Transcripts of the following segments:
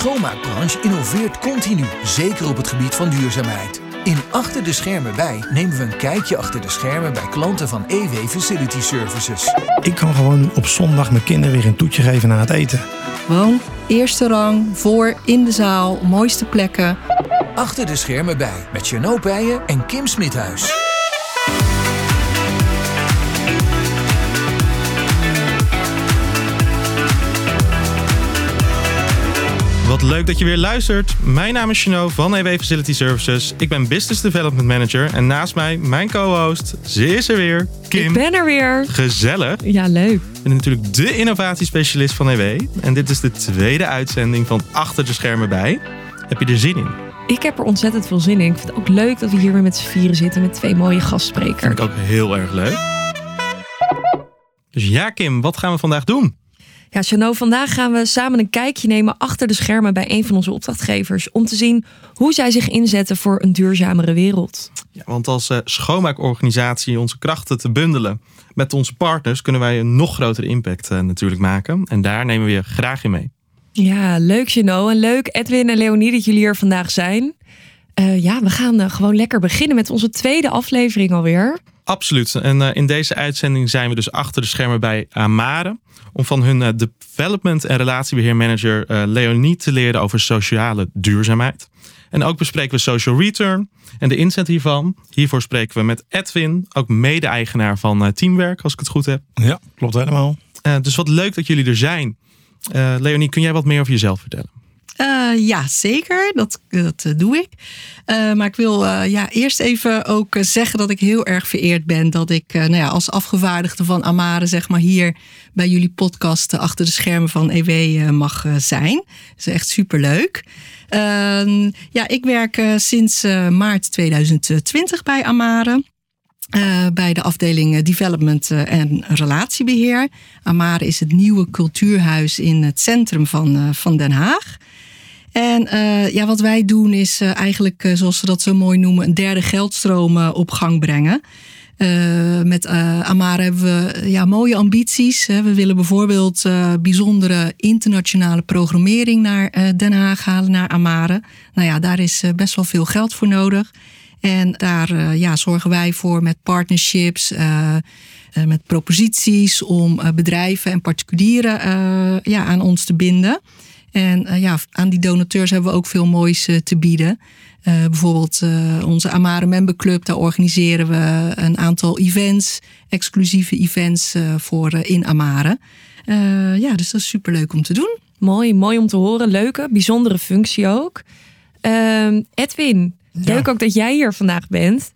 schoonmaakbranche innoveert continu, zeker op het gebied van duurzaamheid. In Achter de Schermen bij nemen we een kijkje achter de schermen bij klanten van EW Facility Services. Ik kan gewoon op zondag mijn kinderen weer een toetje geven na het eten. Gewoon eerste rang, voor, in de zaal, mooiste plekken. Achter de Schermen bij met Janot Pijen en Kim Smithuis. Wat leuk dat je weer luistert. Mijn naam is Chino van EW Facility Services. Ik ben Business Development Manager. En naast mij, mijn co-host, ze is er weer, Kim. Ik ben er weer. Gezellig. Ja, leuk. Ik ben natuurlijk de innovatiespecialist van EW. En dit is de tweede uitzending van Achter de Schermen bij. Heb je er zin in? Ik heb er ontzettend veel zin in. Ik vind het ook leuk dat we hier weer met z'n vieren zitten met twee mooie gastsprekers. Vind ik ook heel erg leuk. Dus ja, Kim, wat gaan we vandaag doen? Ja, Chano, vandaag gaan we samen een kijkje nemen achter de schermen bij een van onze opdrachtgevers. Om te zien hoe zij zich inzetten voor een duurzamere wereld. Ja, want als uh, schoonmaakorganisatie onze krachten te bundelen met onze partners, kunnen wij een nog grotere impact uh, natuurlijk maken. En daar nemen we je graag in mee. Ja, leuk Chano. En leuk Edwin en Leonie dat jullie hier vandaag zijn. Uh, ja, we gaan gewoon lekker beginnen met onze tweede aflevering alweer. Absoluut. En in deze uitzending zijn we dus achter de schermen bij Amare om van hun uh, development en relatiebeheermanager uh, Leonie te leren over sociale duurzaamheid. En ook bespreken we social return en de inzet hiervan. Hiervoor spreken we met Edwin, ook mede-eigenaar van uh, Teamwerk, als ik het goed heb. Ja, klopt helemaal. dus wat leuk dat jullie er zijn. Leonie, kun jij wat meer over jezelf vertellen? Uh, ja, zeker. Dat, dat uh, doe ik. Uh, maar ik wil ja, eerst even ook zeggen dat ik heel erg vereerd ben dat ik nou ja, als afgevaardigde van Amare, zeg maar, hier bij jullie podcast achter de schermen van EW mag zijn. Dat is echt superleuk. Ehm, ja, ik werk sinds maart 2020 bij Amare. Bij de afdeling Development en Relatiebeheer. Amare is het nieuwe cultuurhuis in het centrum van, van Den Haag. En uh, ja, wat wij doen is eigenlijk, zoals ze dat zo mooi noemen, een derde geldstroom op gang brengen. met Amare hebben we ja, mooie ambities. We willen bijvoorbeeld bijzondere internationale programmering naar Den Haag halen, naar Amare. Nou ja, daar is best wel veel geld voor nodig. En daar ja, zorgen wij voor met partnerships, met proposities om bedrijven en particulieren ja, aan ons te binden. En ja, aan die donateurs hebben we ook veel moois te bieden. bijvoorbeeld onze Amare Member Club, daar organiseren we een aantal events, exclusieve events voor in Amare. ja, dus dat is superleuk om te doen. Mooi, mooi om te horen. Leuke, bijzondere functie ook. Ehm, Edwin, Leuk ook dat jij hier vandaag bent.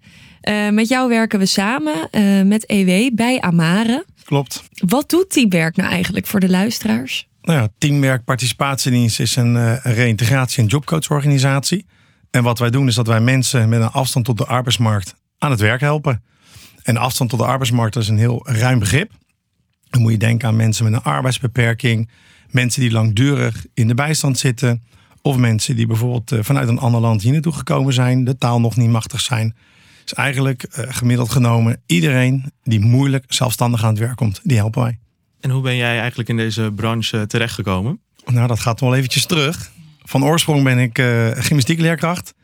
Uh, met jou werken we samen uh, met EW bij Amare. Klopt. Wat doet Teamwerk nou eigenlijk voor de luisteraars? Nou ja, Teamwerk Participatiedienst is een, uh, een reïntegratie- en jobcoachorganisatie. En wat wij doen is dat wij mensen met een afstand tot de arbeidsmarkt aan het werk helpen. En afstand tot de arbeidsmarkt is een heel ruim begrip. Dan moet je denken aan mensen met een arbeidsbeperking, mensen die langdurig in de bijstand zitten, of mensen die bijvoorbeeld eh, vanuit een ander land hier naartoe gekomen zijn, de taal nog niet machtig zijn. Dus eigenlijk eh, gemiddeld genomen iedereen die moeilijk zelfstandig aan het werk komt, die helpen wij. En hoe ben jij eigenlijk in deze branche terechtgekomen? Nou, dat gaat wel eventjes terug. Van oorsprong ben ik uh, gymnastiekleerkracht.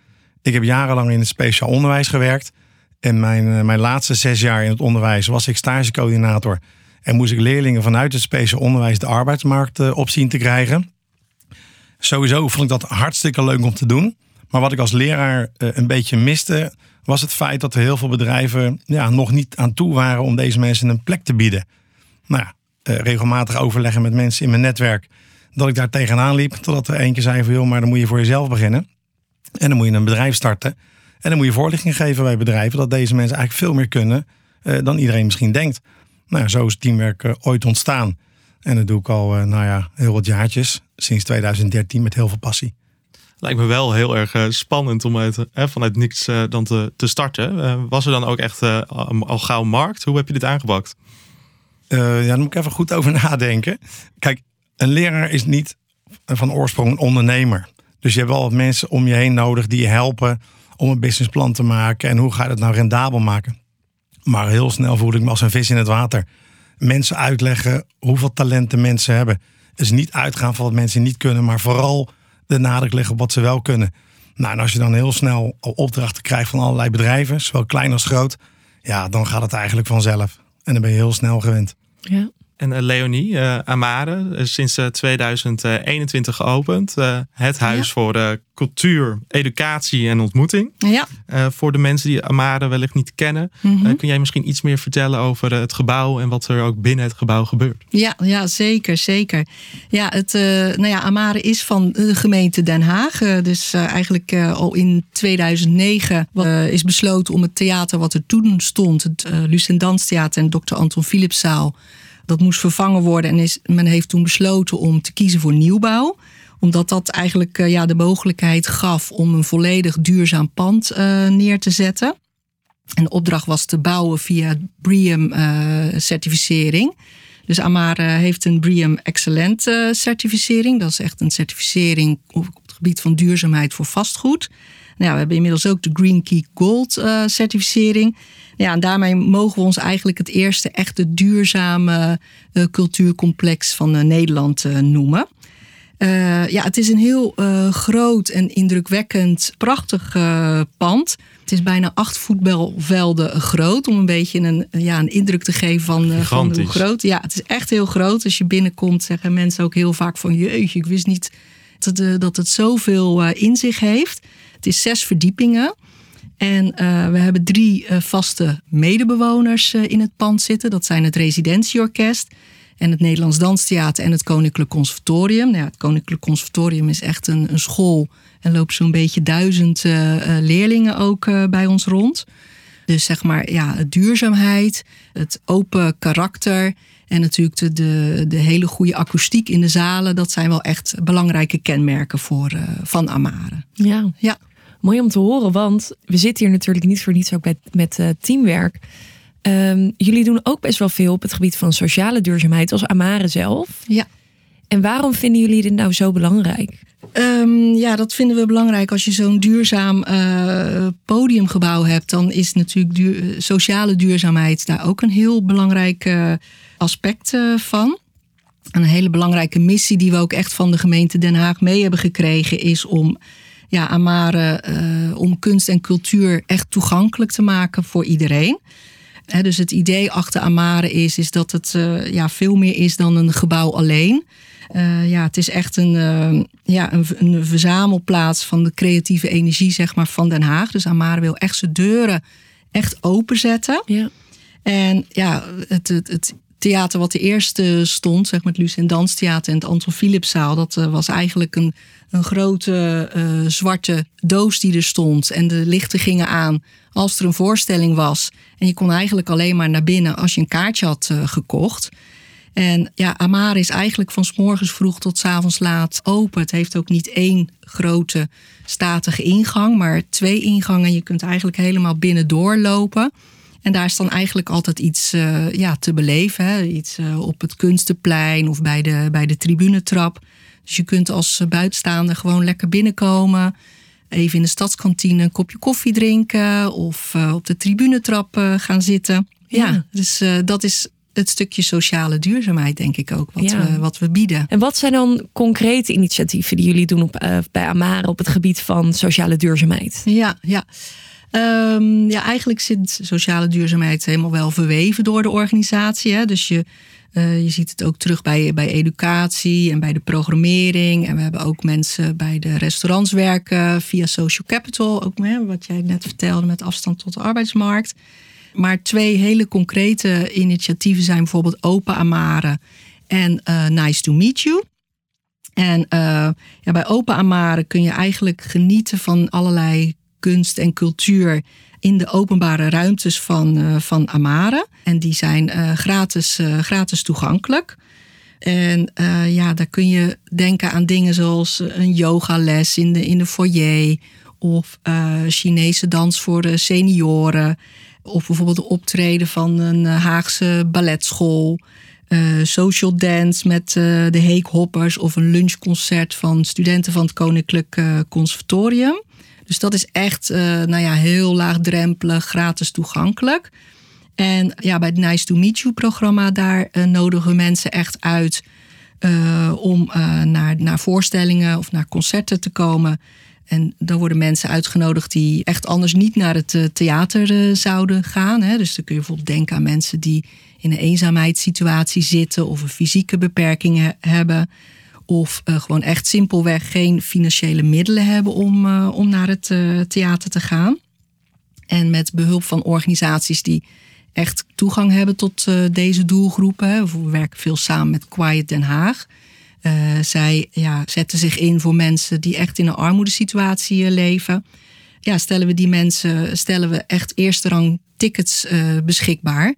Ik heb jarenlang in het speciaal onderwijs gewerkt. En mijn, mijn laatste zes jaar in het onderwijs was ik stagecoördinator. En moest ik leerlingen vanuit het speciaal onderwijs de arbeidsmarkt op zien te krijgen. Sowieso vond ik dat hartstikke leuk om te doen. Maar wat ik als leraar eh, een beetje miste, was het feit dat er heel veel bedrijven ja, nog niet aan toe waren om deze mensen een plek te bieden. Nou ja, eh, regelmatig overleggen met mensen in mijn netwerk. Dat ik daar tegenaan liep. Totdat er eentje zei van joh, maar dan moet je voor jezelf beginnen. En dan moet je een bedrijf starten. En dan moet je voorlichting geven bij bedrijven dat deze mensen eigenlijk veel meer kunnen uh, dan iedereen misschien denkt. Nou zo is teamwerk uh, ooit ontstaan. En dat doe ik al, nou ja, heel wat jaartjes. Sinds 2013 met heel veel passie. Lijkt me wel heel erg spannend om uit, uh, vanuit niks dan te, te starten. was er dan ook echt al gauw markt? Hoe heb je dit aangepakt? Ja, daar moet ik even goed over nadenken. Kijk, een leraar is niet van oorsprong een ondernemer. Dus je hebt wel wat mensen om je heen nodig die je helpen om een businessplan te maken. En hoe ga je dat nou rendabel maken? Maar heel snel voel ik me als een vis in het water mensen uitleggen hoeveel talenten mensen hebben. Dus niet uitgaan van wat mensen niet kunnen, maar vooral de nadruk leggen op wat ze wel kunnen. Nou, en als je dan heel snel opdrachten krijgt van allerlei bedrijven, zowel klein als groot, ja, dan gaat het eigenlijk vanzelf. En dan ben je heel snel gewend. Ja. En uh, Leonie, uh, Amare, uh, sinds 2021 geopend. het huis Ja. voor cultuur, educatie en ontmoeting. Ja. voor de mensen die Amare wellicht niet kennen. Mhm. kun jij misschien iets meer vertellen over het gebouw en wat er ook binnen het gebouw gebeurt? Ja, ja zeker, zeker. Ja, het, eh, nou ja, Amare is van de gemeente Den Haag. Eh, dus eh, eigenlijk eh, al in 2009 eh, is besloten om het theater wat er toen stond, het uh, Lucent Danstheater en Dr. Anton Philipszaal, dat moest vervangen worden. En is, men heeft toen besloten om te kiezen voor nieuwbouw omdat dat eigenlijk eh, ja, de mogelijkheid gaf om een volledig duurzaam pand eh, neer te zetten. En de opdracht was te bouwen via BREEAM-certificering. dus Amare heeft een BREEAM Excellent eh, certificering. Dat is echt een certificering op het gebied van duurzaamheid voor vastgoed. Nou, we hebben inmiddels ook de Green Key Gold eh, certificering. Ja, en daarmee mogen we ons eigenlijk het eerste echte duurzame eh, cultuurcomplex van eh, Nederland eh, noemen. Ja, het is een heel groot en indrukwekkend, prachtig pand. Het is bijna acht voetbalvelden groot. Om een beetje een, ja, een indruk te geven van, van hoe groot. Ja, het is echt heel groot. Als je binnenkomt zeggen mensen ook heel vaak van... jeetje, ik wist niet dat het, dat het zoveel in zich heeft. Het is zes verdiepingen. En we hebben drie vaste medebewoners in het pand zitten. Dat zijn het residentieorkest en het Nederlands Danstheater en het Koninklijk Conservatorium. Nou ja, het Koninklijk Conservatorium is echt een, een school en loopt zo'n beetje duizend leerlingen ook bij ons rond. Dus zeg maar, ja, duurzaamheid, het open karakter en natuurlijk de, de, de hele goede akoestiek in de zalen. Dat zijn wel echt belangrijke kenmerken voor, van Amare. Ja. ja, mooi om te horen, want we zitten hier natuurlijk niet voor niets ook met, met teamwerk. Um, jullie doen ook best wel veel op het gebied van sociale duurzaamheid als Amare zelf. Ja. En waarom vinden jullie dit nou zo belangrijk? Um, ja, dat vinden we belangrijk. Als je zo'n duurzaam uh, podiumgebouw hebt, dan is natuurlijk duur, sociale duurzaamheid daar ook een heel belangrijk uh, aspect uh, van. Een hele belangrijke missie die we ook echt van de gemeente Den Haag mee hebben gekregen, is om ja, Amare, om kunst en cultuur echt toegankelijk te maken voor iedereen. He, dus het idee achter Amare is, is dat het uh, ja, veel meer is dan een gebouw alleen. Uh, ja, het is echt een, uh, ja, een, een, verzamelplaats van de creatieve energie zeg maar, van Den Haag. Dus Amare wil echt zijn deuren echt openzetten. Ja. En ja, het, het, het theater wat de eerste stond, zeg maar het Lucent Danstheater en het Anton Philipszaal, dat was eigenlijk een, een grote uh, zwarte doos die er stond. En de lichten gingen aan als er een voorstelling was. En je kon eigenlijk alleen maar naar binnen als je een kaartje had uh, gekocht. En ja, Amare is eigenlijk van s morgens vroeg tot s avonds laat open. Het heeft ook niet één grote statige ingang, maar twee ingangen. Je kunt eigenlijk helemaal binnen doorlopen. En daar is dan eigenlijk altijd iets uh, ja, te beleven. Hè? Iets uh, op het kunstenplein of bij de, bij de tribunetrap. Dus je kunt als buitenstaander gewoon lekker binnenkomen. Even in de stadskantine een kopje koffie drinken. Of uh, op de tribunetrap gaan zitten. Ja, ja dus dat is het stukje sociale duurzaamheid, denk ik ook, wat, ja. we, wat we bieden. En wat zijn dan concrete initiatieven die jullie doen op, bij Amare op het gebied van sociale duurzaamheid? Ja, ja. Um, ja, eigenlijk zit sociale duurzaamheid helemaal wel verweven door de organisatie. Hè? Dus je, uh, je ziet het ook terug bij, bij educatie en bij de programmering. En we hebben ook mensen bij de restaurants werken via Social Capital. Ook hè, wat jij net vertelde met afstand tot de arbeidsmarkt. Maar twee hele concrete initiatieven zijn bijvoorbeeld Open Amare en uh, Nice to Meet You. En uh, ja, bij Open Amare kun je eigenlijk genieten van allerlei kunst en cultuur in de openbare ruimtes van, uh, van Amare. En die zijn gratis, gratis toegankelijk. En ja, daar kun je denken aan dingen zoals een yogales in de, in de foyer. Of Chinese dans voor de senioren. Of bijvoorbeeld de optreden van een Haagse balletschool. Social dance met de Heekhoppers. Of een lunchconcert van studenten van het Koninklijk Conservatorium. Dus dat is echt nou ja, heel laagdrempelig, gratis toegankelijk. En ja, bij het Nice to Meet You programma, daar nodigen we mensen echt uit. eh, om eh, naar, naar voorstellingen of naar concerten te komen. En dan worden mensen uitgenodigd die echt anders niet naar het eh, theater eh, zouden gaan. Hè. Dus dan kun je bijvoorbeeld denken aan mensen die in een eenzaamheidssituatie zitten of een fysieke beperking he- hebben. Of eh, gewoon echt simpelweg geen financiële middelen hebben om, eh, om naar het eh, theater te gaan. En met behulp van organisaties die echt toegang hebben tot deze doelgroepen. We werken veel samen met Quiet Den Haag. Zij ja, zetten zich in voor mensen die echt in een armoedesituatie leven. Ja, stellen we die mensen stellen we echt eerste rang tickets beschikbaar.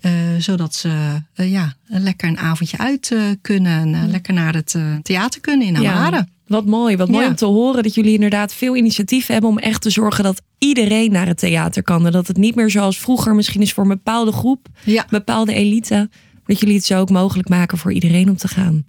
Eh, zodat ze eh, ja, lekker een avondje uit eh, kunnen. En lekker naar het theater kunnen in Amare. Wat mooi, wat mooi Ja. om te horen dat jullie inderdaad veel initiatief hebben om echt te zorgen dat iedereen naar het theater kan. En dat het niet meer zoals vroeger misschien is voor een bepaalde groep, Ja. bepaalde elite. Dat jullie het zo ook mogelijk maken voor iedereen om te gaan.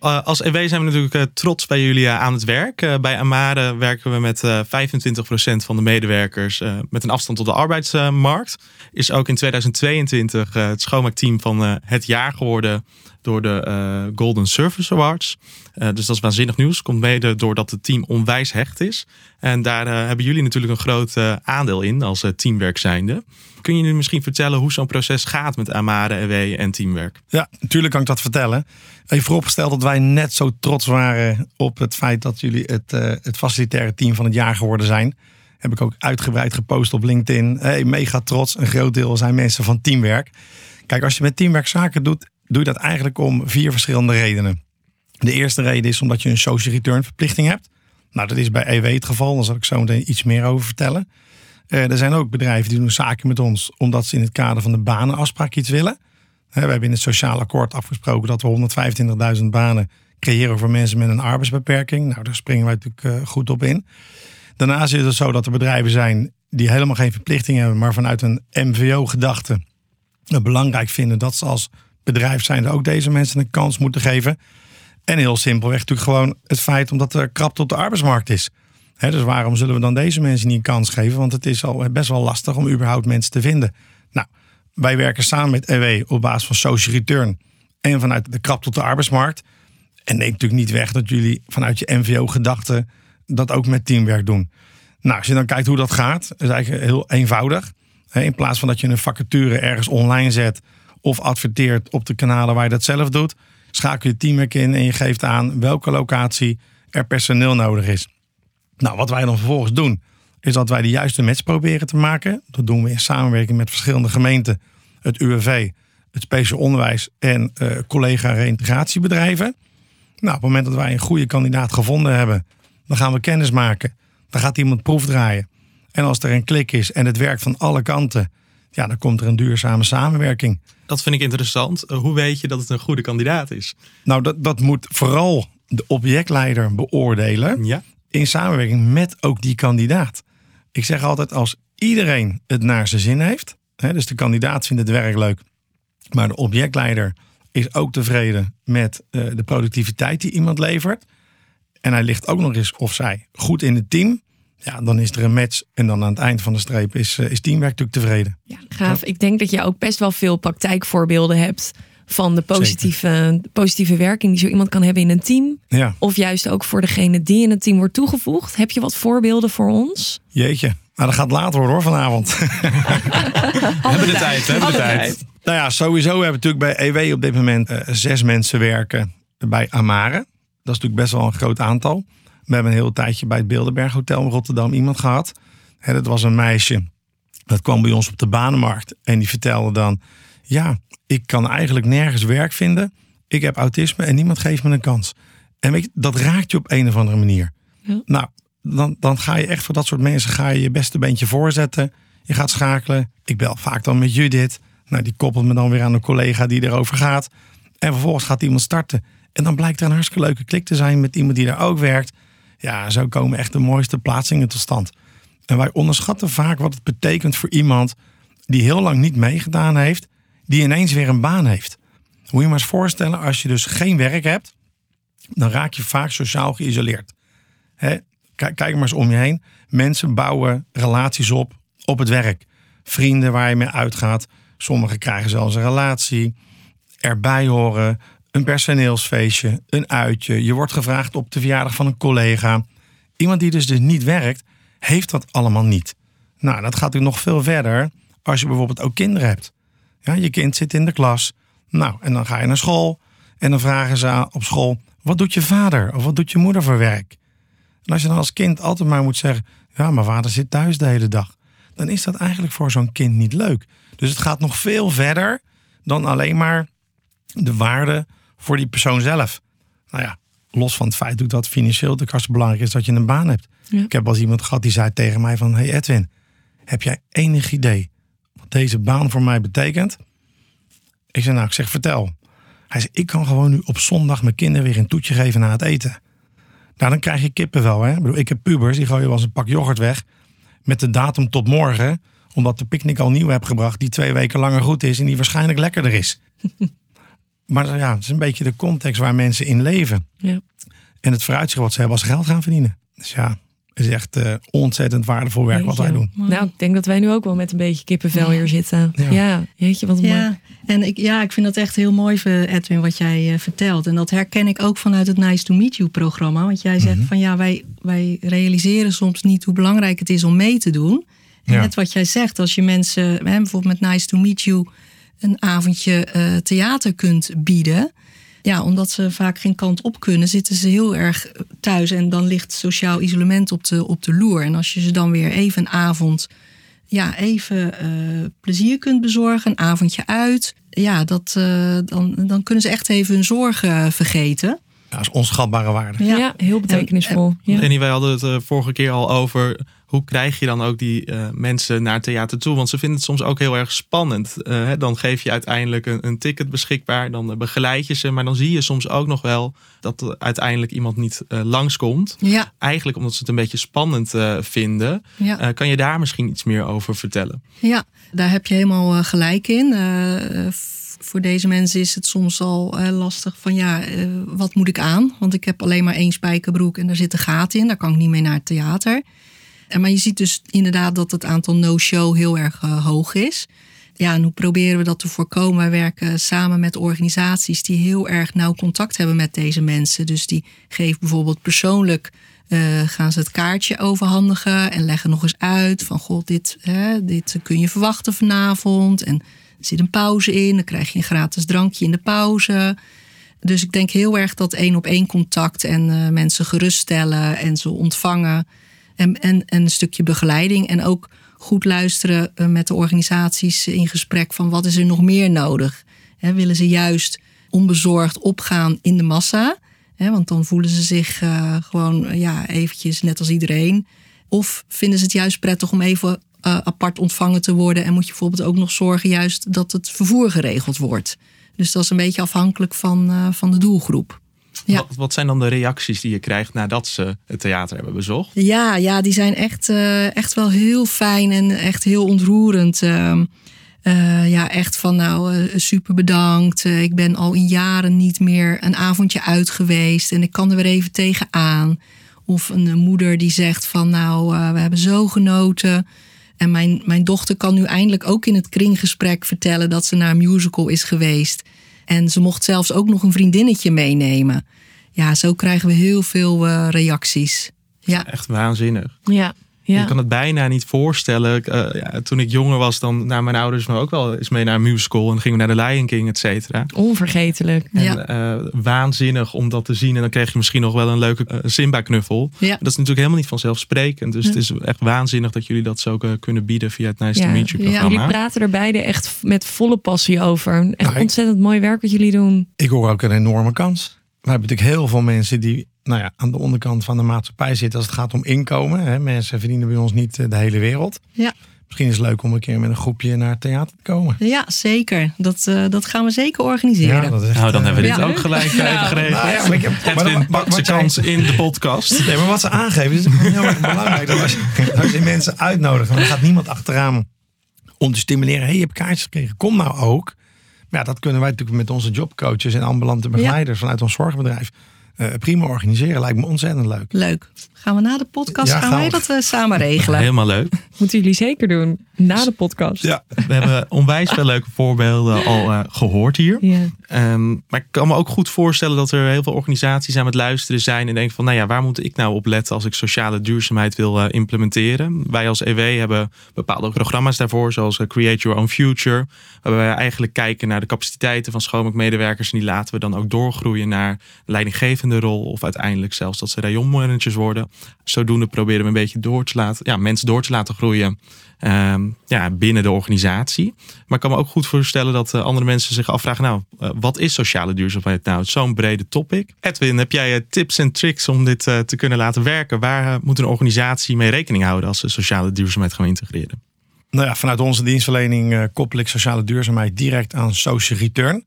Eh, als EW zijn we natuurlijk eh, trots bij jullie eh, aan het werk. Bij Amare werken we met eh 25% van de medewerkers met een afstand tot de arbeidsmarkt. Is ook in 2022 eh, het schoonmaakteam van het jaar geworden door de eh, Golden Service Awards. Eh, dus dat is waanzinnig nieuws. Komt mede doordat het team onwijs hecht is. En daar eh, hebben jullie natuurlijk een groot aandeel in als teamwerk zijnde. Kun je nu misschien vertellen hoe zo'n proces gaat met Amare, EW en teamwerk? Ja, natuurlijk kan ik dat vertellen. Even vooropgesteld dat wij net zo trots waren op het feit dat jullie het, het facilitaire team van het jaar geworden zijn. Heb ik ook uitgebreid gepost op LinkedIn. Hey, mega trots. Een groot deel zijn mensen van teamwerk. Kijk, als je met teamwerk zaken doet, doe je dat eigenlijk om vier verschillende redenen. De eerste reden is omdat je een social return verplichting hebt. Nou, dat is bij EW het geval. Daar zal ik zo meteen iets meer over vertellen. Eh, er zijn ook bedrijven die doen zaken met ons omdat ze in het kader van de banenafspraak iets willen. We hebben in het sociaal akkoord afgesproken dat we 125.000 banen creëren voor mensen met een arbeidsbeperking. Nou, daar springen wij natuurlijk eh, goed op in. Daarnaast is het zo dat er bedrijven zijn die helemaal geen verplichting hebben, maar vanuit een MVO-gedachte belangrijk vinden dat ze als bedrijf zijn ook deze mensen een kans moeten geven. En heel simpelweg natuurlijk gewoon het feit omdat er krapte op de arbeidsmarkt is. Dus waarom zullen we dan deze mensen niet een kans geven? Want het is al best wel lastig om überhaupt mensen te vinden. Nou, wij werken samen met EW op basis van social return en vanuit de krapte op de arbeidsmarkt. En neemt natuurlijk niet weg dat jullie vanuit je MVO-gedachte dat ook met teamwerk doen. Nou, als je dan kijkt hoe dat gaat, is eigenlijk heel eenvoudig. In plaats van dat je een vacature ergens online zet of adverteert op de kanalen waar je dat zelf doet, schakel je teamwerk in en je geeft aan welke locatie er personeel nodig is. Nou, wat wij dan vervolgens doen, is dat wij de juiste match proberen te maken. Dat doen we in samenwerking met verschillende gemeenten, het UWV, het speciaal onderwijs en eh, collega reïntegratiebedrijven. Nou, op het moment dat wij een goede kandidaat gevonden hebben, dan gaan we kennis maken. Dan gaat iemand proefdraaien. En als er een klik is en het werkt van alle kanten, ja, dan komt er een duurzame samenwerking. Dat vind ik interessant. Eh, hoe weet je dat het een goede kandidaat is? Nou, dat, dat moet vooral de objectleider beoordelen. Ja. in samenwerking met ook die kandidaat. Ik zeg altijd, als iedereen het naar zijn zin heeft, hè, dus de kandidaat vindt het werk leuk, maar de objectleider is ook tevreden met eh, de productiviteit die iemand levert, en hij ligt ook nog eens of zij goed in het team, ja, dan is er een match en dan aan het eind van de streep is, eh, is teamwerk natuurlijk tevreden. Ja, gaaf. Ik denk dat je ook best wel veel praktijkvoorbeelden hebt van de positieve, de positieve werking die zo iemand kan hebben in een team. Ja, Of juist ook voor degene die in het team wordt toegevoegd. Heb je wat voorbeelden voor ons? jeetje. Nou, dat gaat later worden hoor vanavond. We hebben de tijd, we hebben de tijd. Nou ja, sowieso hebben we natuurlijk bij EW op dit moment eh, zes mensen werken bij Amare. Dat is natuurlijk best wel een groot aantal. We hebben een heel tijdje bij het Bilderberg Hotel in Rotterdam iemand gehad. Hè, dat was een meisje. Dat kwam bij ons op de banenmarkt. En die vertelde dan... Ja, ik kan eigenlijk nergens werk vinden. Ik heb autisme en niemand geeft me een kans. En weet je, dat raakt je op een of andere manier. Ja. Nou, dan, dan ga je echt voor dat soort mensen ga je je beste beentje voorzetten. Je gaat schakelen. Ik bel vaak dan met Judith. Nou, die koppelt me dan weer aan een collega die erover gaat. En vervolgens gaat iemand starten. En dan blijkt er een hartstikke leuke klik te zijn met iemand die daar ook werkt. Ja, zo komen echt de mooiste plaatsingen tot stand. En wij onderschatten vaak wat het betekent voor iemand die heel lang niet meegedaan heeft, die ineens weer een baan heeft. Moet je maar eens voorstellen, als je dus geen werk hebt, dan raak je vaak sociaal geïsoleerd. Hè? Kijk, kijk maar eens om je heen. Mensen bouwen relaties op op het werk. Vrienden waar je mee uitgaat. Sommigen krijgen zelfs een relatie. Erbij horen. Een personeelsfeestje, een uitje. Je wordt gevraagd op de verjaardag van een collega. Iemand die dus, dus niet werkt, heeft dat allemaal niet. Nou, dat gaat ook nog veel verder als je bijvoorbeeld ook kinderen hebt. Ja, je kind zit in de klas. Nou, en dan ga je naar school. En dan vragen ze op school: wat doet je vader of wat doet je moeder voor werk? En als je dan als kind altijd maar moet zeggen: ja, mijn vader zit thuis de hele dag. Dan is dat eigenlijk voor zo'n kind niet leuk. Dus het gaat nog veel verder dan alleen maar de waarde voor die persoon zelf. Nou ja, los van het feit dat financieel de hartstikke belangrijk is dat je een baan hebt. Ja. Ik heb wel eens iemand gehad die zei tegen mij van... Hey Edwin, heb jij enig idee wat deze baan voor mij betekent? Ik zei nou, ik zeg vertel. Hij zei, ik kan gewoon nu op zondag mijn kinderen weer een toetje geven na het eten. Nou, dan krijg je kippen wel. Hè? Ik, bedoel, ik heb pubers, die gooien wel eens een pak yoghurt weg. Met de datum tot morgen. Omdat de picknick al nieuw heb gebracht. Die twee weken langer goed is en die waarschijnlijk lekkerder is. maar ja, het is een beetje de context waar mensen in leven. Ja. En het vooruitzicht wat ze hebben als ze geld gaan verdienen. Dus ja, het is echt eh, ontzettend waardevol werk wat wij doen. Nou, ik denk dat wij nu ook wel met een beetje kippenvel hier zitten. Ja. Ja, jeetje, wat mooi. Ja, en ik, ja, ik vind dat echt heel mooi, eh, Edwin, wat jij eh, vertelt. En dat herken ik ook vanuit het Nice to Meet You programma. Want jij zegt van ja, wij, wij realiseren soms niet hoe belangrijk het is om mee te doen. En Ja. net wat jij zegt, als je mensen, hè, bijvoorbeeld met Nice to Meet You, een avondje eh, theater kunt bieden. Ja, omdat ze vaak geen kant op kunnen, zitten ze heel erg thuis. En dan ligt sociaal isolement op de, op de loer. En als je ze dan weer even een avond ja, even eh, plezier kunt bezorgen, een avondje uit. Ja, dat, eh, dan, dan kunnen ze echt even hun zorgen vergeten. Ja, dat is onschatbare waarde. Ja, heel betekenisvol. Ja. En wij hadden het vorige keer al over hoe krijg je dan ook die eh, mensen naar theater toe? Want ze vinden het soms ook heel erg spannend. Eh, hè, dan geef je uiteindelijk een, een ticket beschikbaar, dan eh, begeleid je ze. Maar dan zie je soms ook nog wel dat er uiteindelijk iemand niet eh, langskomt. Ja, Eigenlijk omdat ze het een beetje spannend vinden. ja. Kan je daar misschien iets meer over vertellen? Ja, daar heb je helemaal gelijk in. Voor deze mensen is het soms al lastig van ja, wat moet ik aan? Want ik heb alleen maar één spijkerbroek en daar zit een gat in. Daar kan ik niet mee naar het theater. En maar je ziet dus inderdaad dat het aantal no-show heel erg eh, hoog is. Ja, en hoe proberen we dat te voorkomen? Wij werken samen met organisaties die heel erg nauw contact hebben met deze mensen. Dus die geven bijvoorbeeld persoonlijk eh, gaan ze het kaartje overhandigen en leggen nog eens uit van god, dit, hè, dit kun je verwachten vanavond. En er zit een pauze in, dan krijg je een gratis drankje in de pauze. Dus ik denk heel erg dat één op één contact en eh, mensen geruststellen en ze ontvangen. En, en, en een stukje begeleiding. En ook goed luisteren eh, met de organisaties in gesprek van wat is er nog meer nodig. Hè, willen ze juist onbezorgd opgaan in de massa? Want dan voelen ze zich eh, gewoon eh, ja, eventjes net als iedereen. Of vinden ze het juist prettig om even apart ontvangen te worden. En moet je bijvoorbeeld ook nog zorgen juist dat het vervoer geregeld wordt. Dus dat is een beetje afhankelijk van, van de doelgroep. Ja. Wat, wat zijn dan de reacties die je krijgt nadat ze het theater hebben bezocht? Ja, ja die zijn echt, eh, echt wel heel fijn en echt heel ontroerend. Ehm, eh, ja, echt van nou, eh, super bedankt. Ik ben al in jaren niet meer een avondje uit geweest en ik kan er weer even tegenaan. Of een moeder die zegt van nou, we hebben zo genoten. En mijn, mijn dochter kan nu eindelijk ook in het kringgesprek vertellen dat ze naar een musical is geweest. En ze mocht zelfs ook nog een vriendinnetje meenemen. Ja, zo krijgen we heel veel eh, reacties. Ja. Echt waanzinnig. Ja, ja. Je kan het bijna niet voorstellen. Ik, eh, ja, toen ik jonger was, dan naar mijn ouders me ook wel eens mee naar een musical. En gingen we naar de Lion King, et cetera. onvergetelijk. Ja. En, eh, waanzinnig om dat te zien. En dan kreeg je misschien nog wel een leuke eh, Simba-knuffel. Ja. Dat is natuurlijk helemaal niet vanzelfsprekend. Dus het is echt waanzinnig dat jullie dat zo kunnen bieden via het Nice Ja. to Meet You Ja. programma. Jullie praten er beide echt met volle passie over. Echt Nou, ik- ontzettend mooi werk wat jullie doen. Ik hoor ook een enorme kans. We hebben natuurlijk heel veel mensen die nou ja, aan de onderkant van de maatschappij zitten als het gaat om inkomen. Hè. Mensen verdienen bij ons niet eh, de hele wereld. Ja. Misschien is het leuk om een keer met een groepje naar het theater te komen. Ja, zeker. Dat, eh, dat gaan we zeker organiseren. dat echt, Nou, dan eh, hebben we dit Ja. ook gelijk even geregeld. Nou ja, maar ik heb- maar kans in de podcast. Nee, maar wat ze aangeven is heel erg belangrijk. Dat als, je, als je mensen uitnodigt, dan gaat niemand achteraan om te stimuleren. hey, je hebt kaartjes gekregen, kom nou ook. Maar ja, dat kunnen wij natuurlijk met onze jobcoaches en ambulante begeleiders vanuit ons zorgbedrijf eh, prima organiseren. Lijkt me ontzettend leuk. Leuk. Gaan we na de podcast Ja, gaan gaan wij we. dat eh, samen regelen? Helemaal leuk. Moeten jullie zeker doen. Na de podcast. Ja. We hebben onwijs veel leuke voorbeelden al eh, gehoord hier. Ja. Ehm, maar ik kan me ook goed voorstellen dat er heel veel organisaties aan het luisteren zijn en denken van, nou ja, waar moet ik nou op letten als ik sociale duurzaamheid wil eh, implementeren? Wij als EW hebben bepaalde programma's daarvoor, zoals eh, Create Your Own Future, waarbij wij eigenlijk kijken naar de capaciteiten van schoonmaakmedewerkers en die laten we dan ook doorgroeien naar leidinggevende rol of uiteindelijk zelfs dat ze rayonmanagers worden. Zodoende proberen we een beetje door te laten, ja, mensen door te laten groeien ehm, ja, binnen de organisatie. Maar ik kan me ook goed voorstellen dat eh, andere mensen zich afvragen: Nou, eh, wat is sociale duurzaamheid nou? Zo'n brede topic. Edwin, heb jij eh, tips en tricks om dit te kunnen laten werken? Waar moet een organisatie mee rekening houden als ze sociale duurzaamheid gaan integreren? Nou ja, vanuit onze dienstverlening koppel ik sociale duurzaamheid direct aan social return.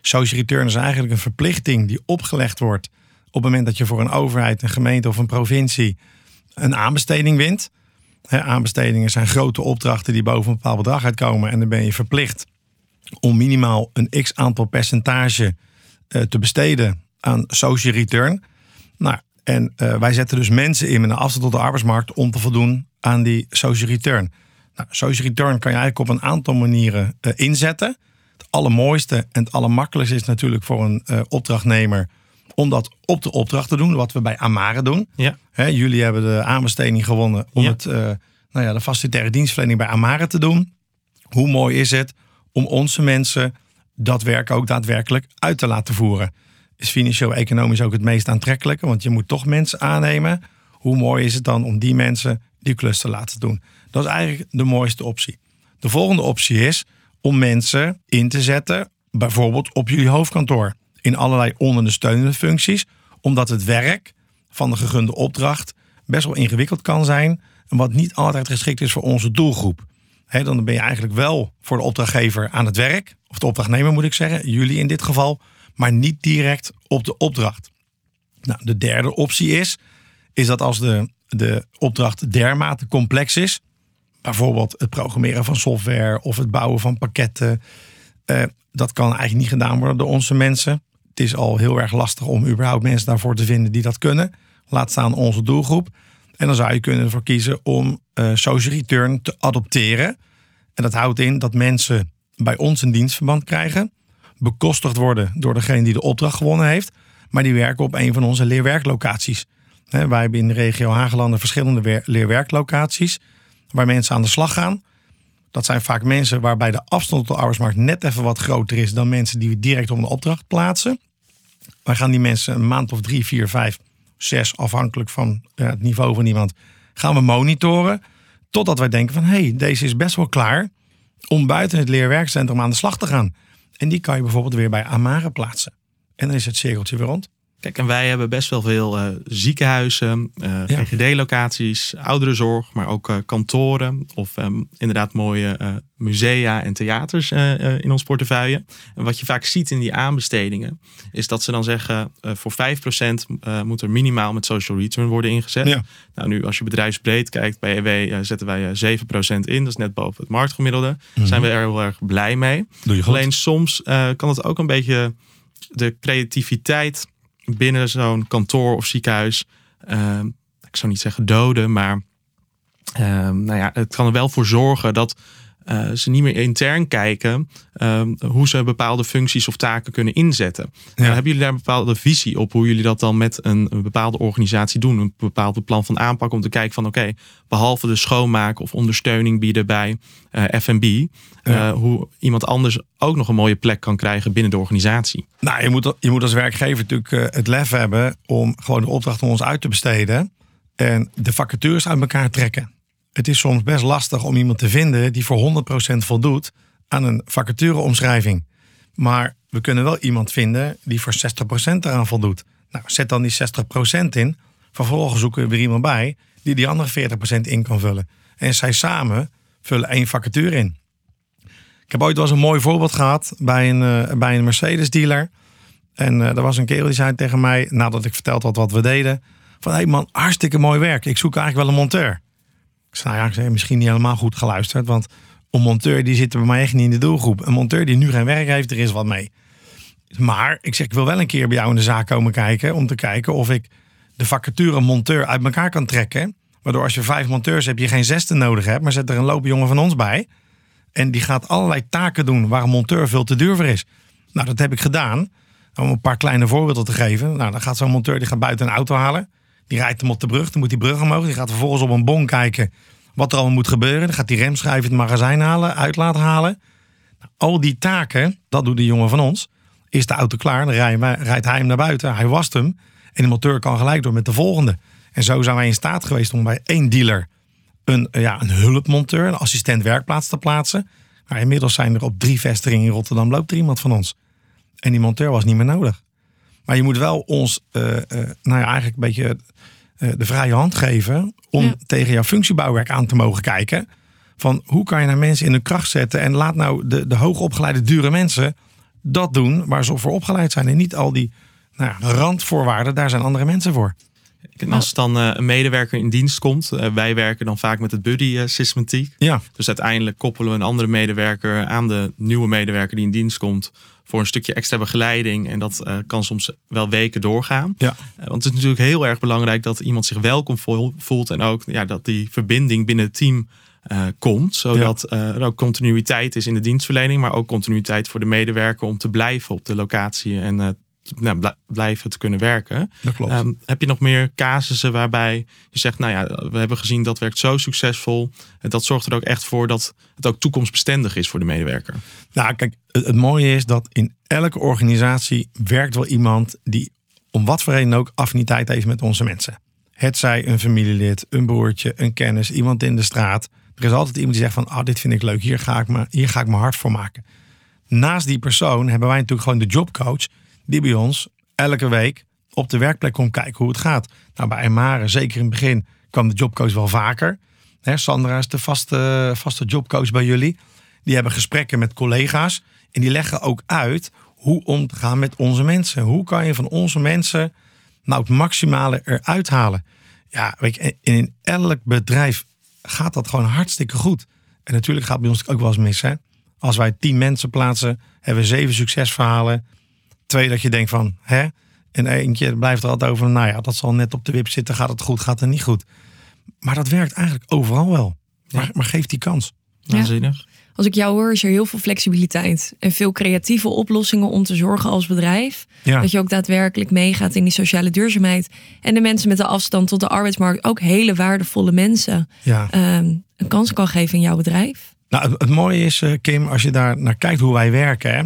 Social return is eigenlijk een verplichting die opgelegd wordt op het moment dat je voor een overheid, een gemeente of een provincie een aanbesteding wint. Aanbestedingen zijn grote opdrachten die boven een bepaald bedrag uitkomen en dan ben je verplicht om minimaal een x aantal percentage eh, te besteden aan social return. Nou, en eh, wij zetten dus mensen in met een afstand tot de arbeidsmarkt om te voldoen aan die social return. Nou, social return kan je eigenlijk op een aantal manieren eh, inzetten. Het allermooiste en het allermakkelijkste is natuurlijk voor een opdrachtnemer om dat op de opdracht te doen, wat we bij Amare doen. Ja. Jullie hebben de aanbesteding gewonnen om Ja. het, eh, nou ja, de facilitaire dienstverlening bij Amare te doen. Hoe mooi is het om onze mensen dat werk ook daadwerkelijk uit te laten voeren? Is financieel-economisch ook het meest aantrekkelijke, want je moet toch mensen aannemen. Hoe mooi is het dan om die mensen die klus te laten doen? Dat is eigenlijk de mooiste optie. De volgende optie is om mensen in te zetten, bijvoorbeeld op jullie hoofdkantoor, in allerlei ondersteunende functies, omdat het werk van de gegunde opdracht best wel ingewikkeld kan zijn en wat niet altijd geschikt is voor onze doelgroep. Dan ben je eigenlijk wel voor de opdrachtgever aan het werk, of de opdrachtnemer moet ik zeggen, jullie in dit geval, maar niet direct op de opdracht. Nou, de derde optie is, is dat als de, de opdracht dermate complex is, bijvoorbeeld het programmeren van software of het bouwen van pakketten, eh, dat kan eigenlijk niet gedaan worden door onze mensen. Het is al heel erg lastig om überhaupt mensen daarvoor te vinden die dat kunnen. Laat staan onze doelgroep. En dan zou je kunnen ervoor kiezen om eh, social return te adopteren. En dat houdt in dat mensen bij ons een dienstverband krijgen. Bekostigd worden door degene die de opdracht gewonnen heeft. Maar die werken op een van onze leerwerklocaties. Wij hebben in de regio Hagelanden verschillende wer- leerwerklocaties. Waar mensen aan de slag gaan. Dat zijn vaak mensen waarbij de afstand tot de arbeidsmarkt net even wat groter is dan mensen die we direct op een opdracht plaatsen. Wij gaan die mensen een maand of drie, vier, vijf, zes, afhankelijk van ja, het niveau van iemand, gaan we monitoren. Totdat wij denken van hé, hey, deze is best wel klaar om buiten het leerwerkcentrum aan de slag te gaan. En die kan je bijvoorbeeld weer bij Amare plaatsen. En dan is het cirkeltje weer rond. Kijk, en wij hebben best wel veel eh, ziekenhuizen, eh Ja. GGD-locaties, ouderenzorg, maar ook eh, kantoren of ehm, inderdaad mooie musea en theaters in ons portefeuille. En wat je vaak ziet in die aanbestedingen, is dat ze dan zeggen voor 5% eh, moet er minimaal met social return worden ingezet. Ja. Nou, nu als je bedrijfsbreed kijkt, bij EW zetten wij eh, 7% in. Dat is net boven het marktgemiddelde. Daar zijn we er heel erg blij mee. Doe je goed. Alleen soms kan het ook een beetje de creativiteit binnen zo'n kantoor of ziekenhuis, eh, ik zou niet zeggen doden, maar eh, nou ja, het kan er wel voor zorgen dat eh, ze niet meer intern kijken eh, hoe ze bepaalde functies of taken kunnen inzetten. Ja. Nou, hebben jullie daar een bepaalde visie op hoe jullie dat dan met een, een bepaalde organisatie doen? Een bepaald plan van aanpak om te kijken van oké, behalve de schoonmaak of ondersteuning bieden bij eh F&B, eh, hoe iemand anders ook nog een mooie plek kan krijgen binnen de organisatie. Nou, je moet, je moet als werkgever natuurlijk eh, het lef hebben om gewoon de opdracht om ons uit te besteden. En de vacatures uit elkaar trekken. Het is soms best lastig om iemand te vinden die voor 100% voldoet aan een vacatureomschrijving. Maar we kunnen wel iemand vinden die voor 60% eraan voldoet. Nou, zet dan die 60% in. Vervolgens zoeken we weer iemand bij die die andere 40% in kan vullen. En zij samen vullen één vacature in. Ik heb ooit wel eens een mooi voorbeeld gehad bij een, eh, bij een Mercedes dealer. En eh er was een kerel die zei tegen mij, nadat ik verteld had wat we deden, van hé hey man, hartstikke mooi werk. Ik zoek eigenlijk wel een monteur. Nou ja, ik zei, misschien niet helemaal goed geluisterd, want een monteur die zit bij mij echt niet in de doelgroep. Een monteur die nu geen werk heeft, er is wat mee. Maar ik zeg, ik wil wel een keer bij jou in de zaak komen kijken. Om te kijken of ik de vacature monteur uit elkaar kan trekken. Waardoor als je vijf monteurs hebt, je geen zesde nodig hebt. Maar zet er een loopjongen van ons bij. En die gaat allerlei taken doen waar een monteur veel te duur voor is. Nou, dat heb ik gedaan. Om een paar kleine voorbeelden te geven. Nou, dan gaat zo'n monteur die gaat buiten een auto halen. Die rijdt hem op de brug. Dan moet die brug omhoog. Die gaat vervolgens op een bon kijken wat er allemaal moet gebeuren. Dan gaat die remschijf in het magazijn halen, uit laten halen. Nou, al die taken, dat doet de jongen van ons. Is de auto klaar, dan rijdt hij hem naar buiten. Hij wast hem. En de monteur kan gelijk door met de volgende. En zo zijn wij in staat geweest om bij één dealer een, ja, een hulpmonteur, een assistent werkplaats te plaatsen. Nou, inmiddels zijn er op drie vestigingen in Rotterdam loopt er iemand van ons. En die monteur was niet meer nodig. Maar je moet wel ons, uh, uh, nou ja, eigenlijk een beetje uh, de vrije hand geven om tegen jouw functiebouwwerk aan te mogen kijken. Van hoe kan je naar mensen in hun kracht zetten en laat nou de, de hoogopgeleide dure mensen dat doen waar ze voor opgeleid zijn. En niet al die nou ja, randvoorwaarden, daar zijn andere mensen voor. En als dan uh, een medewerker in dienst komt, uh, wij werken dan vaak met het buddy-systematiek. ja. Dus uiteindelijk koppelen we een andere medewerker aan de nieuwe medewerker die in dienst komt voor een stukje extra begeleiding. En dat uh, kan soms wel weken doorgaan. Ja. want het is natuurlijk heel erg belangrijk dat iemand zich welkom voelt en ook ja, dat die verbinding binnen het team komt. Zodat ja. er ook continuïteit is in de dienstverlening, maar ook continuïteit voor de medewerker om te blijven op de locatie en nou, blijven te kunnen werken. Dat klopt. Um, heb je nog meer casussen waarbij je zegt, nou ja, we hebben gezien dat werkt zo succesvol. Dat zorgt er ook echt voor dat het ook toekomstbestendig is voor de medewerker. Nou, kijk, het, het mooie is dat in elke organisatie werkt wel iemand die om wat voor reden ook affiniteit heeft met onze mensen. Het zij een familielid, een broertje, een kennis, iemand in de straat. Er is altijd iemand die zegt van, ah, oh, dit vind ik leuk, hier ga ik, me, hier ga ik me hard voor maken. Naast die persoon hebben wij natuurlijk gewoon de jobcoach die bij ons elke week op de werkplek komt kijken hoe het gaat. Nou, bij Emare, zeker in het begin, kwam de jobcoach wel vaker. Sandra is de vaste, vaste jobcoach bij jullie. Die hebben gesprekken met collega's. En die leggen ook uit hoe om te gaan met onze mensen. Hoe kan je van onze mensen nou het maximale eruit halen? Ja, weet je, in elk bedrijf gaat dat gewoon hartstikke goed. En natuurlijk gaat bij ons ook wel eens mis. Als wij tien mensen plaatsen, hebben we zeven succesverhalen. Twee, dat je denkt van, hè? En eentje blijft er altijd over, nou ja, dat zal net op de wip zitten. Gaat het goed, gaat het niet goed. Maar dat werkt eigenlijk overal wel. Maar, maar geef die kans. Waanzinnig. Als ik jou hoor, is er heel veel flexibiliteit en veel creatieve oplossingen om te zorgen als bedrijf. Ja. Dat je ook daadwerkelijk meegaat in die sociale duurzaamheid. En de mensen met de afstand tot de arbeidsmarkt, ook hele waardevolle mensen, Ja. ehm, een kans kan geven in jouw bedrijf. Nou, het, het mooie is, eh, Kim, als je daar naar kijkt hoe wij werken. Hè,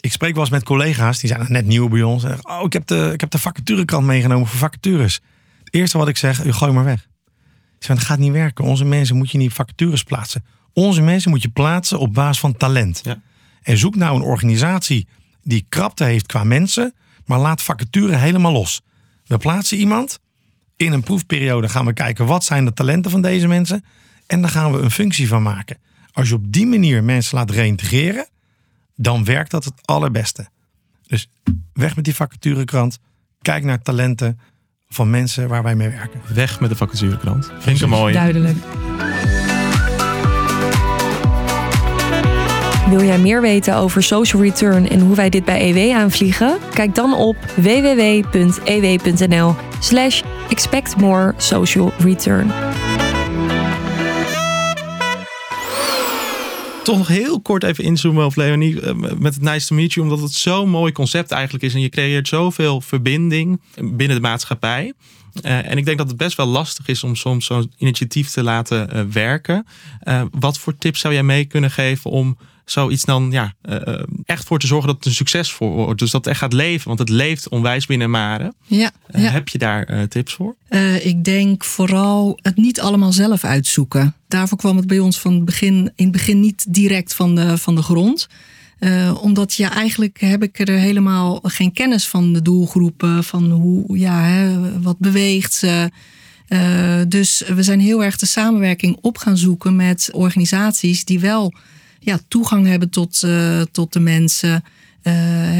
ik spreek wel eens met collega's, die zijn net nieuw bij ons. En oh, ik heb, de, ik heb de vacaturekrant meegenomen voor vacatures. Het eerste wat ik zeg, "U, gooi maar weg. Ik zeg, dat gaat niet werken. Onze mensen moet je niet vacatures plaatsen. Onze mensen moet je plaatsen op basis van talent. Ja. En zoek nou een organisatie die krapte heeft qua mensen, maar laat vacature helemaal los. We plaatsen iemand. In een proefperiode gaan we kijken wat zijn de talenten van deze mensen. En daar gaan we een functie van maken. Als je op die manier mensen laat reïntegreren, dan werkt dat het allerbeste. Dus weg met die vacaturekrant. Kijk naar talenten van mensen waar wij mee werken. Weg met de vacaturekrant. Vind ik een mooie. Duidelijk. Wil jij meer weten over social return en hoe wij dit bij EW aanvliegen? Kijk dan op www.ew.nl slash expect Toch nog heel kort even inzoomen op Leonie eh, met het Nice to Meet You. Omdat het zo'n mooi concept eigenlijk is. En je creëert zoveel verbinding binnen de maatschappij. Eh, en ik denk dat het best wel lastig is om soms zo'n initiatief te laten eh, werken. Wat voor tips zou jij mee kunnen geven om zoiets dan ja, eh, echt voor te zorgen dat het een succes wordt? Dus dat het echt gaat leven. Want het leeft onwijs binnen Maren. Ja, Eh, ja. Heb je daar tips voor? Ik denk vooral het niet allemaal zelf uitzoeken. Daarvoor kwam het bij ons van het begin, in het begin niet direct van de, van de grond. Omdat ja, eigenlijk heb ik er helemaal geen kennis van de doelgroepen. Van hoe, ja, hè, wat beweegt ze. Dus we zijn heel erg de samenwerking op gaan zoeken met organisaties die wel ja, toegang hebben tot, eh, tot de mensen. Eh,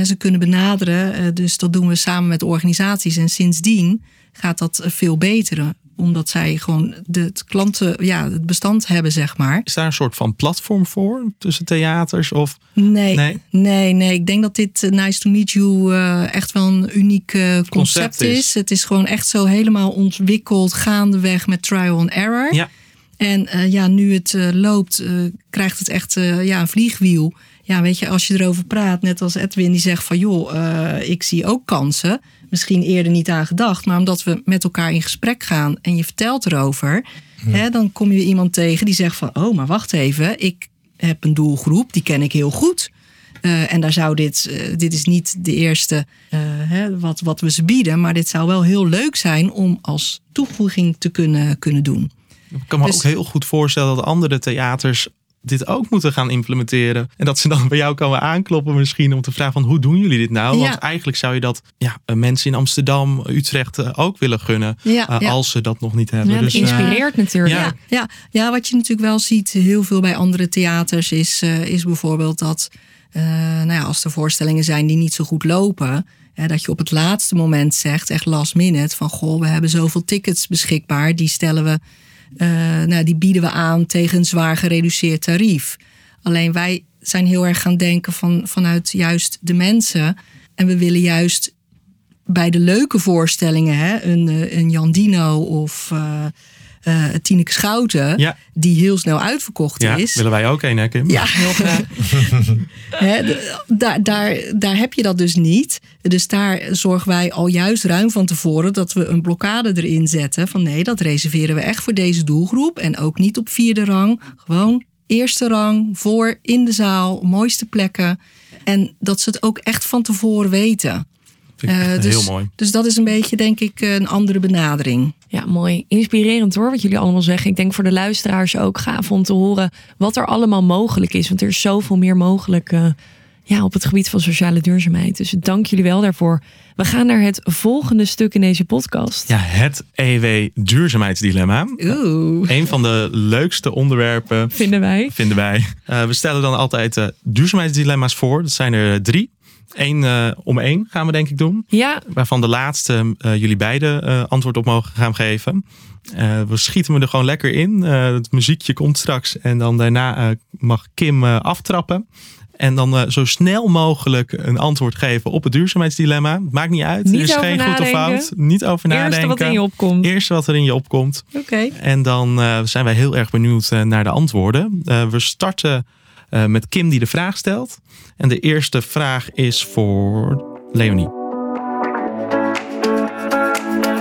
ze kunnen benaderen. Eh, dus dat doen we samen met organisaties. En sindsdien gaat dat veel beter. omdat zij gewoon de het klanten, ja, het bestand hebben, zeg maar. Is daar een soort van platform voor tussen theaters? Of Nee, Nee? nee, nee, Ik denk dat dit Nice to Meet You echt wel een uniek concept, Concept is. is. Het is gewoon echt zo helemaal ontwikkeld, gaandeweg met trial and error. Ja. En eh, ja, nu het eh, loopt, eh, krijgt het echt ja, een vliegwiel. Ja, weet je, als je erover praat, net als Edwin, die zegt van joh, ik zie ook kansen. Misschien eerder niet aan gedacht, maar omdat we met elkaar in gesprek gaan en je vertelt erover, hè, dan kom je iemand tegen die zegt van oh, maar wacht even, ik heb een doelgroep, die ken ik heel goed. En daar zou dit, dit is niet de eerste hè, wat, wat we ze bieden, maar dit zou wel heel leuk zijn om als toevoeging te kunnen, kunnen doen. Ik kan me Dus- ook heel goed voorstellen dat andere theaters dit ook moeten gaan implementeren. En dat ze dan bij jou komen aankloppen misschien om te vragen van hoe doen jullie dit nou? Ja. Want eigenlijk zou je dat ja, eh, mensen in Amsterdam, Utrecht eh, ook willen gunnen. Ja, eh, ja. Als ze dat nog niet hebben. Ja, dat dus, eh, inspireert natuurlijk. ja. Ja, wat je natuurlijk wel ziet heel veel bij andere theaters is, eh, is bijvoorbeeld dat eh, nou ja, als er voorstellingen zijn die niet zo goed lopen, hè, dat je op het laatste moment zegt, echt last minute, van goh, we hebben zoveel tickets beschikbaar, die stellen we, eh, nou, die bieden we aan tegen een zwaar gereduceerd tarief. Alleen wij zijn heel erg gaan denken van, vanuit juist de mensen. En we willen juist bij de leuke voorstellingen, hè, een, eh, een Jan Dino of eh eh, Tineke Schouten, Ja. die heel snel uitverkocht ja, is. willen wij ook een, hè Kim? Ja, heel graag. Hè, de- daar, daar, daar heb je dat dus niet. Dus daar zorgen wij al juist ruim van tevoren dat we een blokkade erin zetten. Van nee, dat reserveren we echt voor deze doelgroep. En ook niet op vierde rang. Gewoon eerste rang, voor, in de zaal, mooiste plekken. En dat ze het ook echt van tevoren weten. Vind ik Eh, echt dus, heel mooi. Dus dat is een beetje, denk ik, een andere benadering. Ja, mooi. Inspirerend hoor, wat jullie allemaal zeggen. Ik denk voor de luisteraars ook gaaf om te horen wat er allemaal mogelijk is. Want er is zoveel meer mogelijk eh, ja, op het gebied van sociale duurzaamheid. Dus dank jullie wel daarvoor. We gaan naar het volgende stuk in deze podcast. Ja, het EW duurzaamheidsdilemma. Oeh. Een van de leukste onderwerpen Vinden wij. vinden wij. Eh, we stellen dan altijd eh, duurzaamheidsdilemma's voor. Dat zijn er drie. Eén eh, om één gaan we denk ik doen. Ja, Waarvan de laatste eh, jullie beiden eh, antwoord op mogen gaan geven. We schieten me er gewoon lekker in. Het muziekje komt straks. En dan daarna mag Kim aftrappen. En dan zo snel mogelijk een antwoord geven op het duurzaamheidsdilemma. Maakt niet uit. Niet er is geen goed of fout. Niet over nadenken. wat in je opkomt. Eerste wat er in je opkomt. Oké. En dan zijn wij heel erg benieuwd naar de antwoorden. We starten met Kim die de vraag stelt. En de eerste vraag is voor Leonie.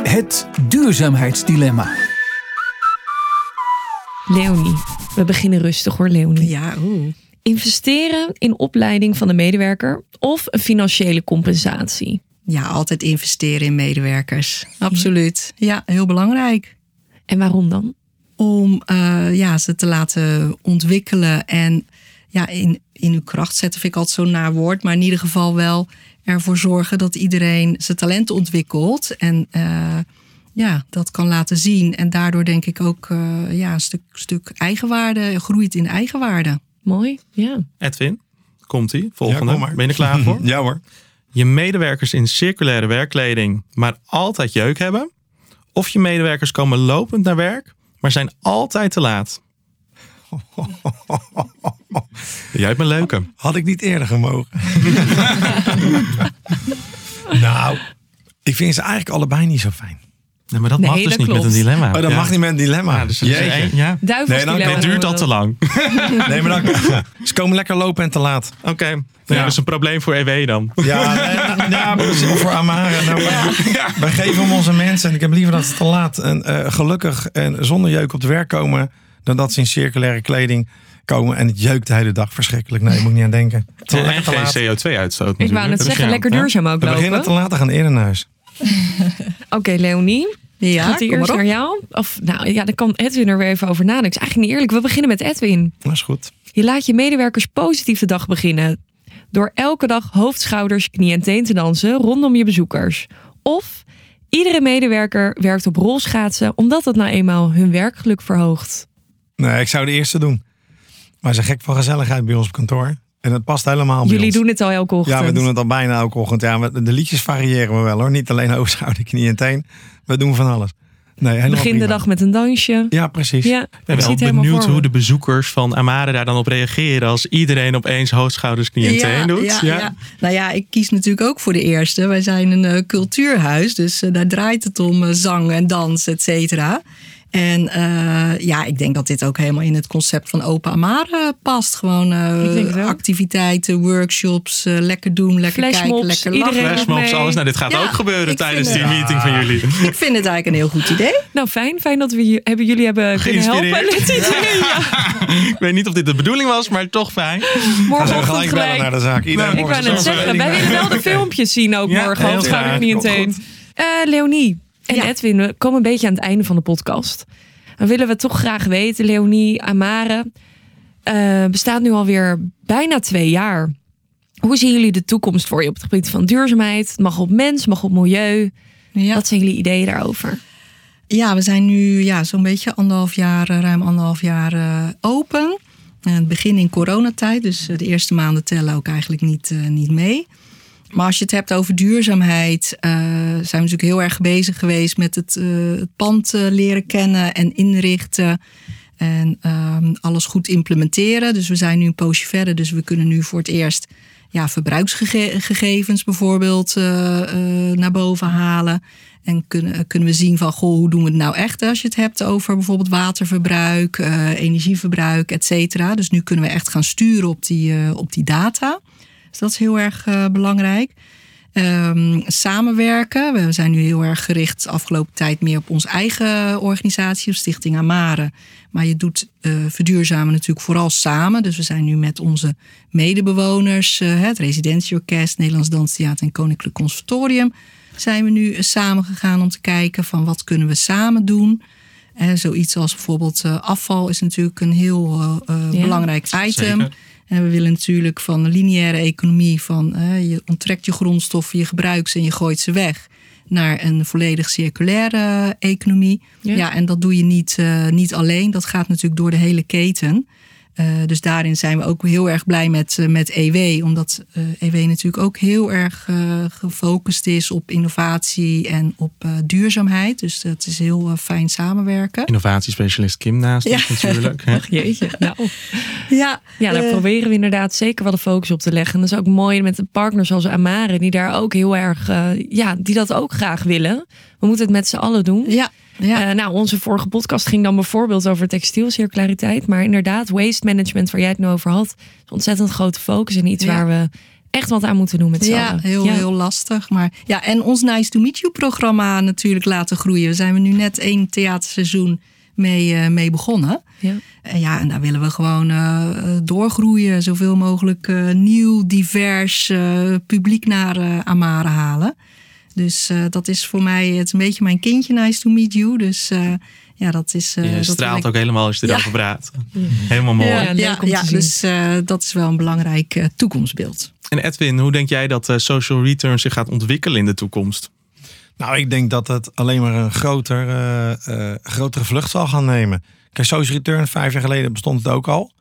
Het duurzaamheidsdilemma. Leonie, we beginnen rustig hoor Leonie. Ja, oeh. Investeren in opleiding van de medewerker of een financiële compensatie? Ja, altijd investeren in medewerkers. Absoluut. Ja, heel belangrijk. En waarom dan? Om eh, ja, ze te laten ontwikkelen en ja, in, in uw kracht zetten, vind ik altijd zo'n naar woord. Maar in ieder geval wel ervoor zorgen dat iedereen zijn talent ontwikkelt. En eh, ja, dat kan laten zien. En daardoor denk ik ook eh, ja, een stuk, stuk eigenwaarde, groeit in eigenwaarde. Mooi, ja. Edwin, komt ie. Volgende. Ja, ben je er klaar voor? Ja hoor. Je medewerkers in circulaire werkkleding, maar altijd jeuk hebben. Of je medewerkers komen lopend naar werk, maar zijn altijd te laat. Jij hebt een leuke. Had ik niet eerder gemogen. nou, ik vind ze eigenlijk allebei niet zo fijn. Nee, maar dat Nee, mag dus dat niet met een dilemma. Oh, dat Ja. mag niet met een dilemma. Ja, dus Jeetje. ja. Nee, dan- Dit duurt al te lang. Nee, maar dan, ze komen lekker lopen en te laat. Oké, ja. dat is een probleem voor EW dan. Ja, nee. Of voor Amara. Nou, wij, wij geven hem onze mensen. En ik heb liever dat ze te laat en eh, gelukkig en zonder jeuk op het werk komen. Dan dat ze in circulaire kleding komen. En het jeukt de hele dag verschrikkelijk. Nee, moet ik niet aan denken. Het is En geen CO2-uitstoot Ik wou net zeggen, lekker duurzaam ook We beginnen te laat, dan gaan eerder naar huis. Oké, Leonie. Ja, gaat die kom eerst maar naar jou? Of nou ja, dan kan Edwin er weer even over nadenken. Het is eigenlijk niet eerlijk. We beginnen met Edwin. Dat is goed. Je laat je medewerkers positief de dag beginnen. Door elke dag hoofd, schouders, knie en teen te dansen rondom je bezoekers. Of iedere medewerker werkt op rolschaatsen omdat dat nou eenmaal hun werkgeluk verhoogt. Nee, ik zou de eerste doen. Maar ze gek van gezelligheid bij ons op kantoor. En het past helemaal bij Jullie ons. doen het al elke ochtend. Ja, we doen het al bijna elke ochtend. Ja, we- de liedjes variëren we wel hoor. Niet alleen hoofd, knie en teen. We doen van alles. Nee, Begin de dag met een dansje. Ja, precies. Ja, Ik ben wel benieuwd hoe de bezoekers van Amare daar dan op reageren als iedereen opeens hoofd, schouders, knie en teen doet. Ja, ja. Nou ja, ik kies natuurlijk ook voor de eerste. Wij zijn een eh, cultuurhuis, dus eh, daar draait het om eh, zang en dans, et cetera. En eh, ja, ik denk dat dit ook helemaal in het concept van Open Amare past. Gewoon eh, activiteiten, workshops, eh, lekker doen, lekker kijken, Flashmobs, lekker lachen. iedereen- Flashmobs, alles. Nou, dit gaat Ja, ook gebeuren tijdens die het- meeting van jullie. Ik vind het eigenlijk een heel goed idee. Nou, fijn. Fijn dat we hebben, jullie hebben kunnen helpen. Idee, ja. Ik weet niet of dit de bedoeling was, maar toch fijn. Gaan ze Morgenochtend gelijk gelijk. naar de zaak. Iedereen Nou, Ik morgen wou net zeggen, wij willen wel de filmpjes zien ook Ja, morgen. Anders gaan we niet meteen. Eh, Leonie en Ja. Edwin, we komen een beetje aan het einde van de podcast. Dan willen we toch graag weten, Leonie, Amare, eh, bestaat nu alweer bijna twee jaar. Hoe zien jullie de toekomst voor je op het gebied van duurzaamheid? Het mag op mens, mag op milieu. Ja. Wat zijn jullie ideeën daarover? Ja, we zijn nu ja, zo'n beetje anderhalf jaar, eh, ruim anderhalf jaar eh, open. En het begin in coronatijd, dus de eerste maanden tellen ook eigenlijk niet, niet mee. Maar als je het hebt over duurzaamheid, eh, zijn we natuurlijk heel erg bezig geweest met het, eh, het pand eh, leren kennen en inrichten. En ehm, alles goed implementeren. Dus we zijn nu een poosje verder. Dus we kunnen nu voor het eerst ja, verbruiksgegevens bijvoorbeeld naar boven halen. En kunnen, kunnen we zien van, goh, hoe doen we het nou echt als je het hebt over bijvoorbeeld waterverbruik, energieverbruik, et cetera. Dus nu kunnen we echt gaan sturen op die, op die data. Dus dat is heel erg eh, belangrijk. Ehm, samenwerken. We zijn nu heel erg gericht de afgelopen tijd meer op onze eigen organisatie, op Stichting Amare. Maar je doet eh, verduurzamen natuurlijk vooral samen. Dus we zijn nu met onze medebewoners, eh, het Residentieorkest, Nederlands Danstheater en Koninklijk Conservatorium, zijn we nu samen gegaan om te kijken van wat kunnen we samen doen. Eh, zoiets als bijvoorbeeld afval is natuurlijk een heel Ja, belangrijk item. zeker. En we willen natuurlijk van de lineaire economie, van eh, je onttrekt je grondstoffen, je gebruikt ze en je gooit ze weg, naar een volledig circulaire economie. Ja. Ja, en dat doe je niet, eh, niet alleen. Dat gaat natuurlijk door de hele keten. Eh, dus daarin zijn we ook heel erg blij met, eh, met EW. Omdat eh, EW natuurlijk ook heel erg gefocust is op innovatie en op eh, duurzaamheid. Dus dat is heel fijn samenwerken. Innovatiespecialist Kim naast Ja. ons natuurlijk. hè. Jeetje. Nou, Ja, ja, daar proberen we inderdaad zeker wel de focus op te leggen. En dat is ook mooi met een partner zoals Amare, die daar ook heel erg, ja, die dat ook graag willen. We moeten het met z'n allen doen. ja, ja. Eh, nou, onze vorige podcast ging dan bijvoorbeeld over textielcirculariteit. Maar inderdaad, waste management, waar jij het nu over had, is ontzettend grote focus en iets Ja. waar we echt wat aan moeten doen met z'n Ja, allen. heel, heel lastig. Maar ja, en ons Nice to Meet You programma natuurlijk laten groeien. Daar zijn we nu net één theaterseizoen mee, eh, mee begonnen. Ja. En ja, en daar willen we gewoon eh, doorgroeien. Zoveel mogelijk nieuw, divers publiek naar Amare halen. Dus eh, dat is voor mij het is een beetje mijn kindje, Nice to Meet You. Dus eh, ja, dat is... eh, Je dat straalt ik- ook helemaal als je erover praat. Helemaal mooi. Ja, leuk Ja, om ja te zien. dus eh, dat is wel een belangrijk eh, toekomstbeeld. En Edwin, hoe denk jij dat eh, social return zich gaat ontwikkelen in de toekomst? Nou, ik denk dat het alleen maar een groter, eh, eh, grotere vlucht zal gaan nemen. Kijk, Social Return, vijf jaar geleden bestond het ook al.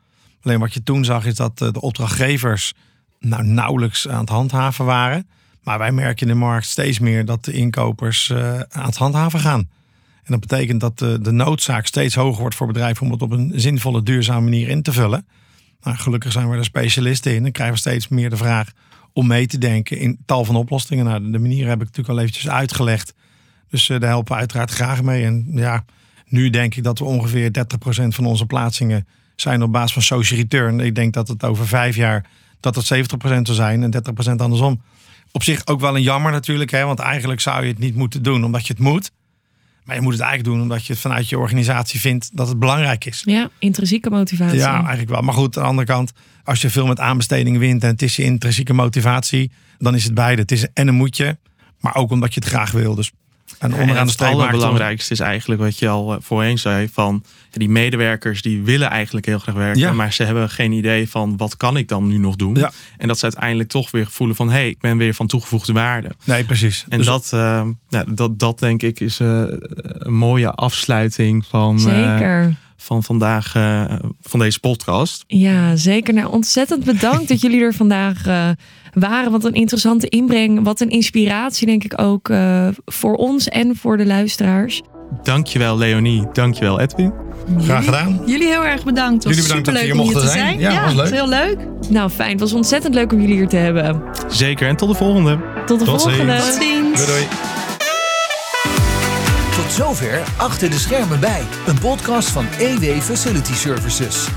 Alleen wat je toen zag is dat de opdrachtgevers nou, nauwelijks aan het handhaven waren. Maar wij merken in de markt steeds meer dat de inkopers eh, aan het handhaven gaan. En dat betekent dat de, de noodzaak steeds hoger wordt voor bedrijven om het op een zinvolle, duurzame manier in te vullen. Nou, gelukkig zijn we er specialisten in en krijgen we steeds meer de vraag om mee te denken in tal van oplossingen. Nou, de manier heb ik natuurlijk al eventjes uitgelegd. Dus eh, daar helpen we uiteraard graag mee. En ja, nu denk ik dat we ongeveer 30% van onze plaatsingen zijn op basis van social return. Ik denk dat het over vijf jaar dat het 70% zal zijn en 30% andersom. Op zich ook wel een jammer natuurlijk, hè, want eigenlijk zou je het niet moeten doen omdat je het moet. Maar je moet het eigenlijk doen omdat je het vanuit je organisatie vindt dat het belangrijk is. Ja, intrinsieke motivatie. Ja, eigenlijk wel. Maar goed, aan de andere kant, als je veel met aanbestedingen wint en het is je intrinsieke motivatie, dan is het beide. Het is en een moetje, maar ook omdat je het graag wil. Dus en En onderaan de het streep maakt het allerbelangrijkste is eigenlijk wat je al eh, voorheen zei. Van die medewerkers die willen eigenlijk heel graag werken. Ja. Maar ze hebben geen idee van wat kan ik dan nu nog doen. Ja. En dat ze uiteindelijk toch weer voelen van hé, hey, ik ben weer van toegevoegde waarde. Nee, precies. En Dus- dat, eh, nou, dat, dat denk ik is eh, een mooie afsluiting van, eh, Zeker. Van vandaag, eh, van deze podcast. Ja, zeker. Nou, ontzettend bedankt dat jullie er vandaag eh, waren. Wat een interessante inbreng. Wat een inspiratie, denk ik ook, eh, voor ons en voor de luisteraars. Dankjewel Leonie, dankjewel Edwin. Graag gedaan. Jullie heel erg bedankt. Het was Jullie bedankt dat om hier te zijn. zijn. Ja, was leuk. heel leuk. Nou, fijn. Het was ontzettend leuk om jullie hier te hebben. Zeker en tot de volgende. Tot de Tot volgende. ziens. Tot ziens. Doei doei. Tot zover Achter de Schermen bij, een podcast van EW Facility Services.